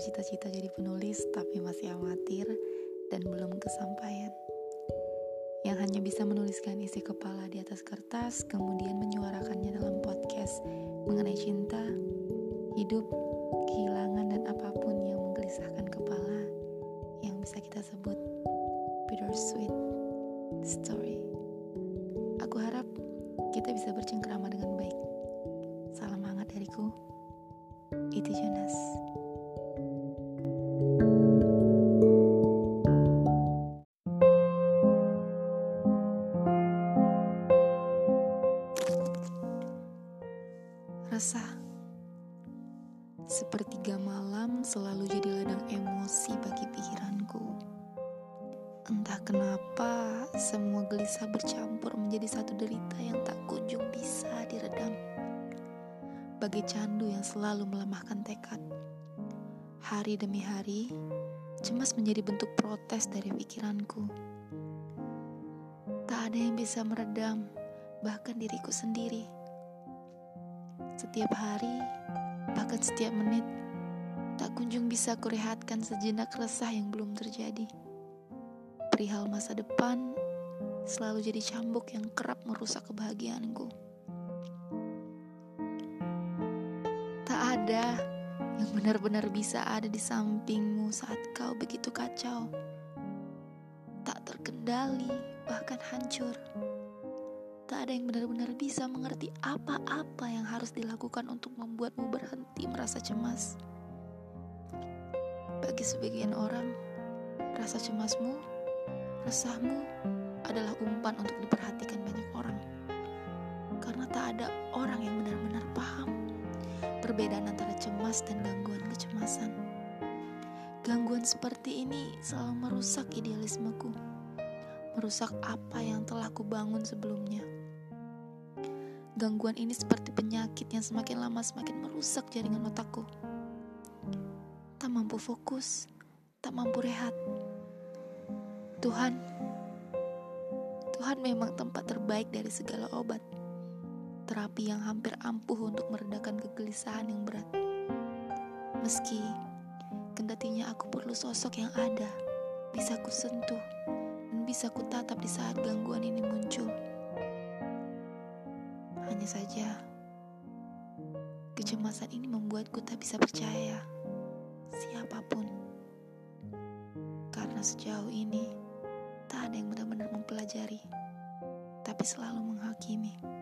bercita-cita jadi penulis tapi masih amatir dan belum kesampaian. Yang hanya bisa menuliskan isi kepala di atas kertas, kemudian menyuarakannya dalam podcast mengenai cinta, hidup, kehilangan, dan apa pun yang menggelisahkan kepala yang bisa kita sebut bittersweet story. Aku harap kita bisa bercengkrama Itu Jonas. Sepertiga malam selalu jadi ladang emosi bagi pikiranku. Entah kenapa, semua gelisah bercampur menjadi satu derita yang tak kunjung bisa diredam. Bagai candu yang selalu melemahkan tekad. Hari demi hari, cemas menjadi bentuk protes dari pikiranku. Tak ada yang bisa meredam, bahkan diriku sendiri. Setiap hari, bahkan setiap menit, tak kunjung bisa kurehatkan sejenak resah yang belum terjadi perihal masa depan selalu jadi cambuk yang kerap merusak kebahagiaanku. Ada yang benar-benar bisa ada di sampingmu saat kau begitu kacau. Tak terkendali, bahkan hancur. Tak ada yang benar-benar bisa mengerti apa-apa yang harus dilakukan untuk membuatmu berhenti merasa cemas. Bagi sebagian orang, rasa cemasmu Resahmu adalah umpan untuk diperhatikan banyak orang. Karena tak ada orang yang paham perbedaan antara cemas dan gangguan kecemasan. Gangguan seperti ini selalu merusak idealismeku. Merusak apa yang telah kubangun sebelumnya. Gangguan ini seperti penyakit yang semakin lama semakin merusak jaringan otakku. Tak mampu fokus, tak mampu rehat Tuhan, Tuhan memang tempat terbaik dari segala obat. Terapi yang hampir ampuh untuk meredakan kegelisahan yang berat. Meski kendatinya aku perlu sosok yang ada, bisa ku sentuh, dan bisa ku tatap di saat gangguan ini muncul. Hanya saja, kecemasan ini membuatku tak bisa percaya siapa pun. Karena sejauh ini, tak ada yang benar-benar mempelajari, tapi selalu menghakimi.